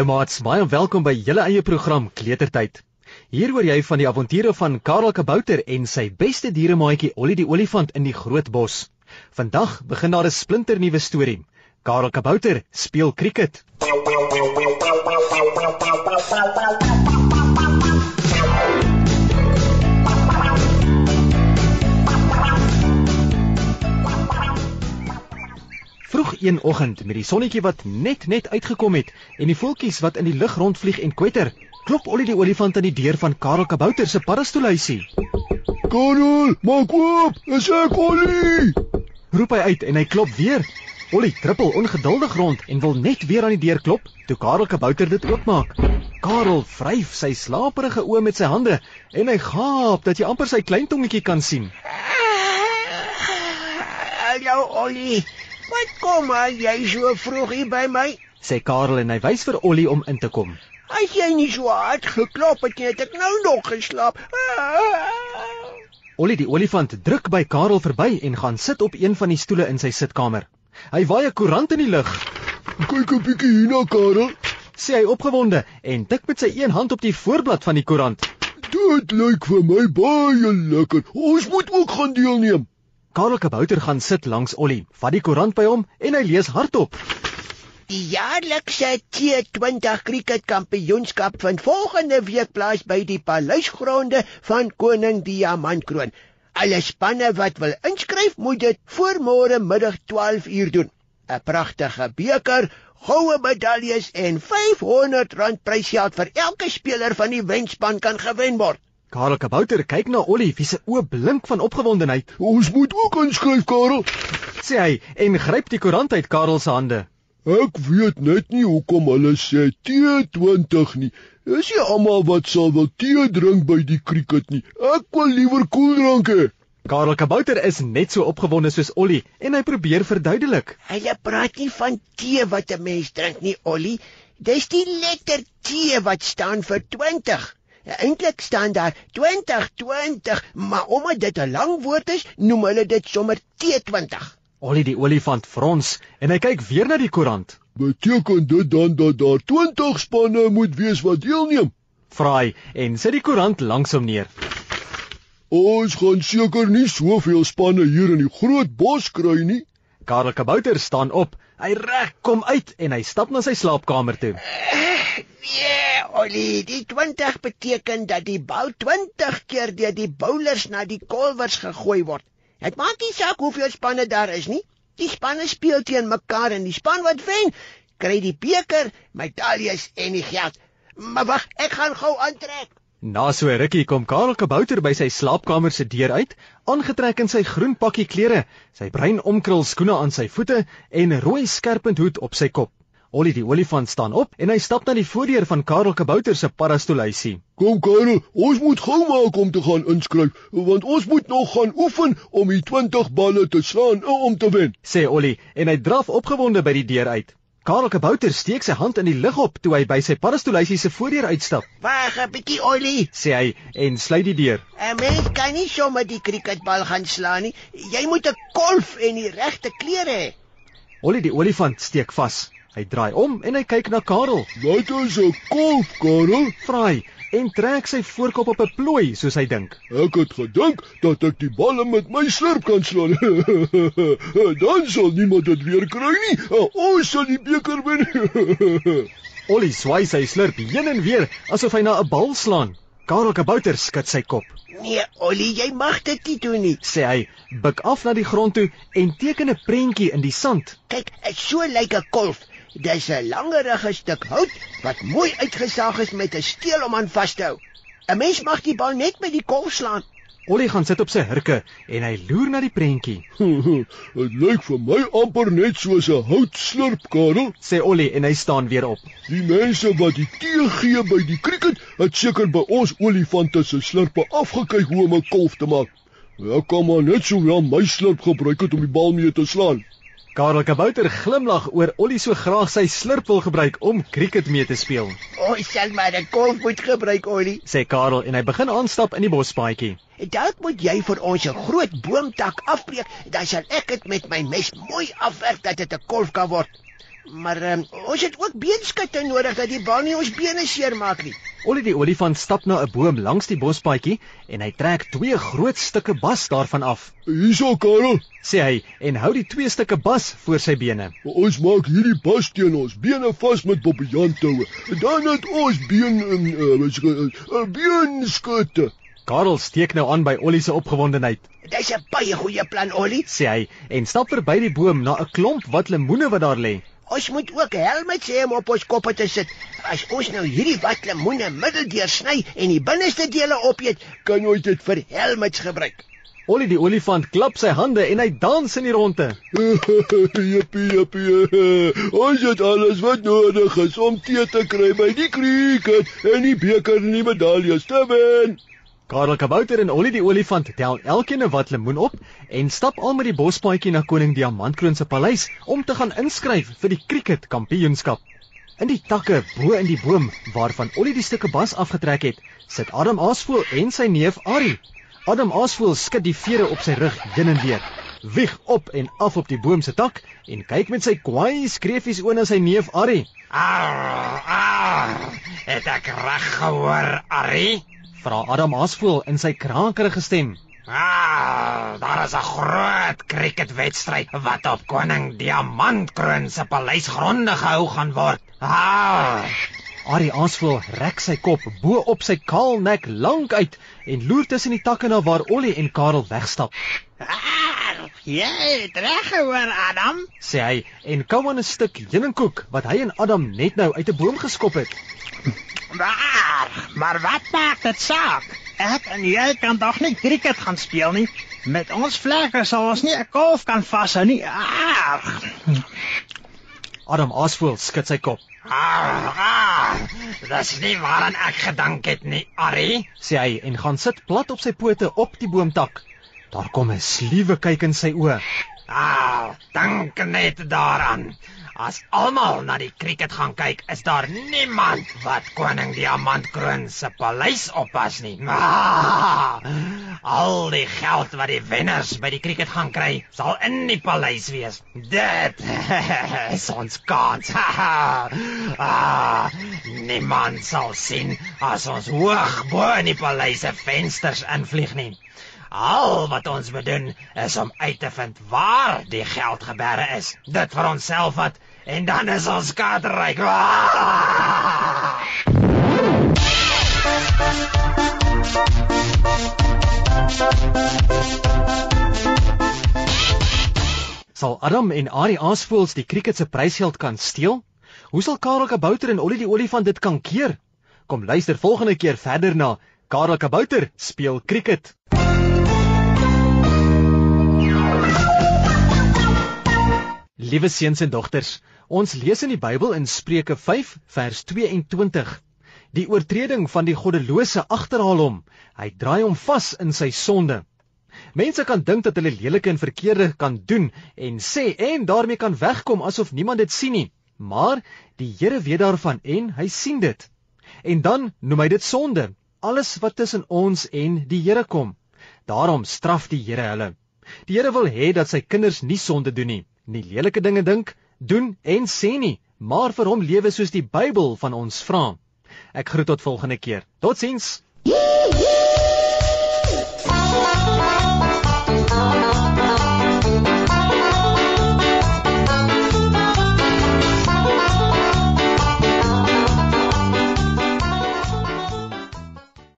Hallo maats, baie welkom by julle eie program Kletertyd. Hier hoor jy van die avonture van Karel Kabouter en sy beste dieremaatjie Ollie die olifant in die groot bos. Vandag begin daar 'n splinternuwe storie. Karel Kabouter speel krieket. Een oggend met die sonnetjie wat net net uitgekom het en die voeltjies wat in die lug rondvlieg en kwetter, klop Ollie die olifant aan die deur van Karel Kabouter se paddastoelhuisie. Karel, maak oop, is ek Ollie? Roep hy uit en hy klop weer. Ollie trippel ongeduldig rond en wil net weer aan die deur klop, toe Karel Kabouter dit oopmaak. Karel vryf sy slaperige oë met sy hande en hy gaap dat jy amper sy klein tongetjie kan sien. Hallo Ollie. Wat kom aan jy so vroeg hier by my? sê Karel en hy wys vir Ollie om in te kom. As jy nie so hard geklop het nie, het ek nou nog geslaap. Ollie die olifant druk by Karel verby en gaan sit op een van die stoele in sy sitkamer. Hy waai 'n koerant in die lug, Kyk 'n bietjie hierna, Karel. sê hy opgewonde en tik met sy een hand op die voorblad van die koerant. Dit lyk vir my baie lekker. Ons moet ook gaan deelneem. Karel Kabouter gaan sit langs Ollie, vat die koerant by hom en hy lees hardop. Die jaarlikse T20 krieketkampioenskap vind volgende week plaas by die paleisgronde van Koning Diamantkroon. Alle spanne wat wil inskryf, moet dit voor môre middag 12 uur doen. 'n Pragtige beker, goue medaljes en R500 prysgeld vir elke speler van die wenspan kan gewen word. Karel Kabouter kyk na Ollie, wie se oë blink van opgewondenheid, Ons moet ook inskryf, Karel. sê hy en gryp die koerant uit Karel se hande. Ek weet net nie hoekom hulle sê T20 nie. Is nie almal wat sal wil tee drink by die krieket nie. Ek wil liewer koeldrank hê. Karel Kabouter is net so opgewonde soos Ollie en hy probeer verduidelik. Hulle praat nie van tee wat 'n mens drink nie, Ollie. Dis die letter T wat staan vir 20. Eintlik staan daar 2020, maar omdat dit 'n lang woord is, noem hulle dit sommer T20. Ollie die olifant frons en hy kyk weer na die koerant. Beteken dit dan dat daar 20 spanne moet wees wat deelneem? Vra hy en sit die koerant langs hom neer. Ons gaan seker nie soveel spanne hier in die groot bos kry nie. Karel Kabouter staan op. Hy rek kom uit en hy stap na sy slaapkamer toe. Nee, Ollie, die 20 beteken dat die bal 20 keer deur die bowlers na die kolwers gegooi word. Dit maak nie saak hoeveel spanne daar is nie. Die spanne speel teen mekaar en die span wat wen, kry die beker, medaljes en die geld. Maar wag, ek gaan gou aantrek. Na so 'n rukkie kom Karel Kabouter by sy slaapkamer se deur uit, aangetrek in sy groen pakkie klere, sy bruin omkrul skoene aan sy voete en 'n rooi skerpend hoed op sy kop. Ollie die olifant staan op en hy stap na die voordeur van Karel Kabouter se paddastoelhuisie. Kom Karel, ons moet gou maak om te gaan inskryf, want ons moet nog gaan oefen om die 20 balle te slaan en om te wen. sê Ollie en hy draf opgewonde by die deur uit. Karel Kabouter steek sy hand in die lug op toe hy by sy paddastoelhuisie se voordeur uitstap, Wag 'n bietjie, Ollie. sê hy en sluit die deur. 'n Mens kan nie sommer die cricketbal gaan slaan nie. Jy moet 'n kolf en die regte klere hê. Ollie die olifant steek vas. Hy draai om en hy kyk na Karel. Wat is 'n kolf, Karel? Vra hy en trek sy voorkop op 'n plooi soos hy dink. Ek het gedink dat ek die balle met my slurp kan slaan. Dan sal niemand dit weer kry nie. Ons sal die beker wen. Ollie swai sy slurp heen en weer asof hy na 'n bal slaan. Karel Kabouter skud sy kop. Nee, Ollie, jy mag dit nie doen nie. Sê hy, buig af na die grond toe en teken 'n prentjie in die sand. Kyk, so lyk 'n kolf. Dis 'n langerige stuk hout wat mooi uitgesaag is met 'n steel om aan vas te hou. 'n Mens mag die bal net met die kolf slaan. Ollie gaan sit op sy hurke en hy loer na die prentjie. Dit lyk vir my amper net soos 'n houtslurp, Karel. Sê Ollie en hy staan weer op. Die mense wat die tee gee by die krieket, het seker by ons olifante se slurpe afgekyk hoe om 'n kolf te maak. Ek kan maar net so wel my slurp gebruik het om die bal mee te slaan. Karel Kabouter glimlag oor Ollie so graag sy slurp wil gebruik om krieket mee te speel. Ons sal maar 'n kolf moet gebruik, Ollie. Sê Karel en hy begin aanstap in die bospaadjie. Dalk moet jy vir ons 'n groot boomtak afbreek, dan sal ek dit met my mes mooi afwerk dat dit 'n kolf kan word. Maar um, ons het ook beenskutte nodig dat die bal nie ons bene seermaak nie. Ollie die olifant stap na 'n boom langs die bospaadjie en hy trek twee groot stukke bas daarvan af. Hierso Karel, Sê hy en hou die twee stukke bas voor sy bene. ons maak hierdie bas teen ons bene vas met bobbejaan-toue. Dan het ons been in uh, beenskutte. Karel steek nou aan by Ollie se opgewondenheid. Dis 'n baie goeie plan, Ollie. Sê hy en stap verby die boom na 'n klomp wat lemoene wat daar lê. Ons moet ook helmets hê om op ons koppe te sit. As ons nou hierdie wat lemoene middeldeur sny en die binneste dele opeet, kan ons dit vir helmets gebruik. Ollie die olifant klap sy hande en hy dans in die ronde. jippie jippie. Ons het alles wat nodig is om tee te kry by die krieket en die beker en die medaljes te wen. Karel Kabouter en Ollie die olifant tel elkeen 'n wat lemoen op en stap al met die bospaadjie na koning Diamantkroon se paleis om te gaan inskryf vir die cricket kampioenskap. In die takke bo in die boom waarvan Ollie die stukke bas afgetrek het, sit Adam Aasvoël en sy neef Ari. Adam Aasvoël skud die vere op sy rug heen en weer, wieg op en af op die boom se tak en kyk met sy kwaai skreefies oë na sy neef Ari. Ar, ar, het ek reg gehoor, Ari? Vra Adam Aasvoël in sy krakerige stem. Ah, daar is 'n groot cricketwedstryd wat op koning Diamantkroon se paleisgronde gehou gaan word. Ah, Ari Aasvoël rek sy kop bo op sy kaal nek lank uit en loer tussen die takke na waar Ollie en Karel wegstap. ar, jy het reg gehoor, Adam. Sê hy en kou aan 'n stuk heuningkoek wat hy en Adam net nou uit 'n boom geskop het. Maar, maar wat maak dit saak? Ek en jy kan tog nie cricket gaan speel nie. Met ons vlekke sal ons nie 'n kalf kan vashou nie. Ar. Adam Aasvoël skud sy kop. Ah, ah, dis nie waaraan ek gedink het nie, Ari. Sê hy en gaan sit plat op sy pote op die boomtak. Daar kom 'n sliewe kyk in sy oë. Ah, dink net daaraan. As almal na die cricket gaan kyk, is daar niemand wat koning Diamantkroon se paleis oppas nie. Ah, al die geld wat die wenners by die cricket gaan kry, sal in die paleis wees. Dit is ons kans. ah, niemand sal sien as ons hoog bo in die paleis se vensters invlieg nie. Al wat ons moet doen is om uit te vind waar die geld geberre is. Dit vir onsself vat en dan is ons skateryk. Ah! Sal Adam en Ari Aasvoëls die cricket se prysgeld kan steel? Hoe sal Karel Kabouter en Ollie die olifant dit kan keer? Kom luister volgende keer verder na Karel Kabouter speel cricket. Liewe seuns en dogters, ons lees in die Bybel in Spreuke 5 vers 22. Die oortreding van die goddelose agterhaal hom. Hy draai hom vas in sy sonde. Mense kan dink dat hulle lelike en verkeerde kan doen en sê en daarmee kan wegkom asof niemand dit sien nie. Maar die Here weet daarvan en hy sien dit. En dan noem hy dit sonde, alles wat tussen ons en die Here kom. Daarom straf die Here hulle. Die Here wil hê dat sy kinders nie sonde doen nie, nie lelike dinge dink, doen en sê nie, maar vir hom lewe soos die Bybel van ons vra. Ek groet tot volgende keer. Totsiens.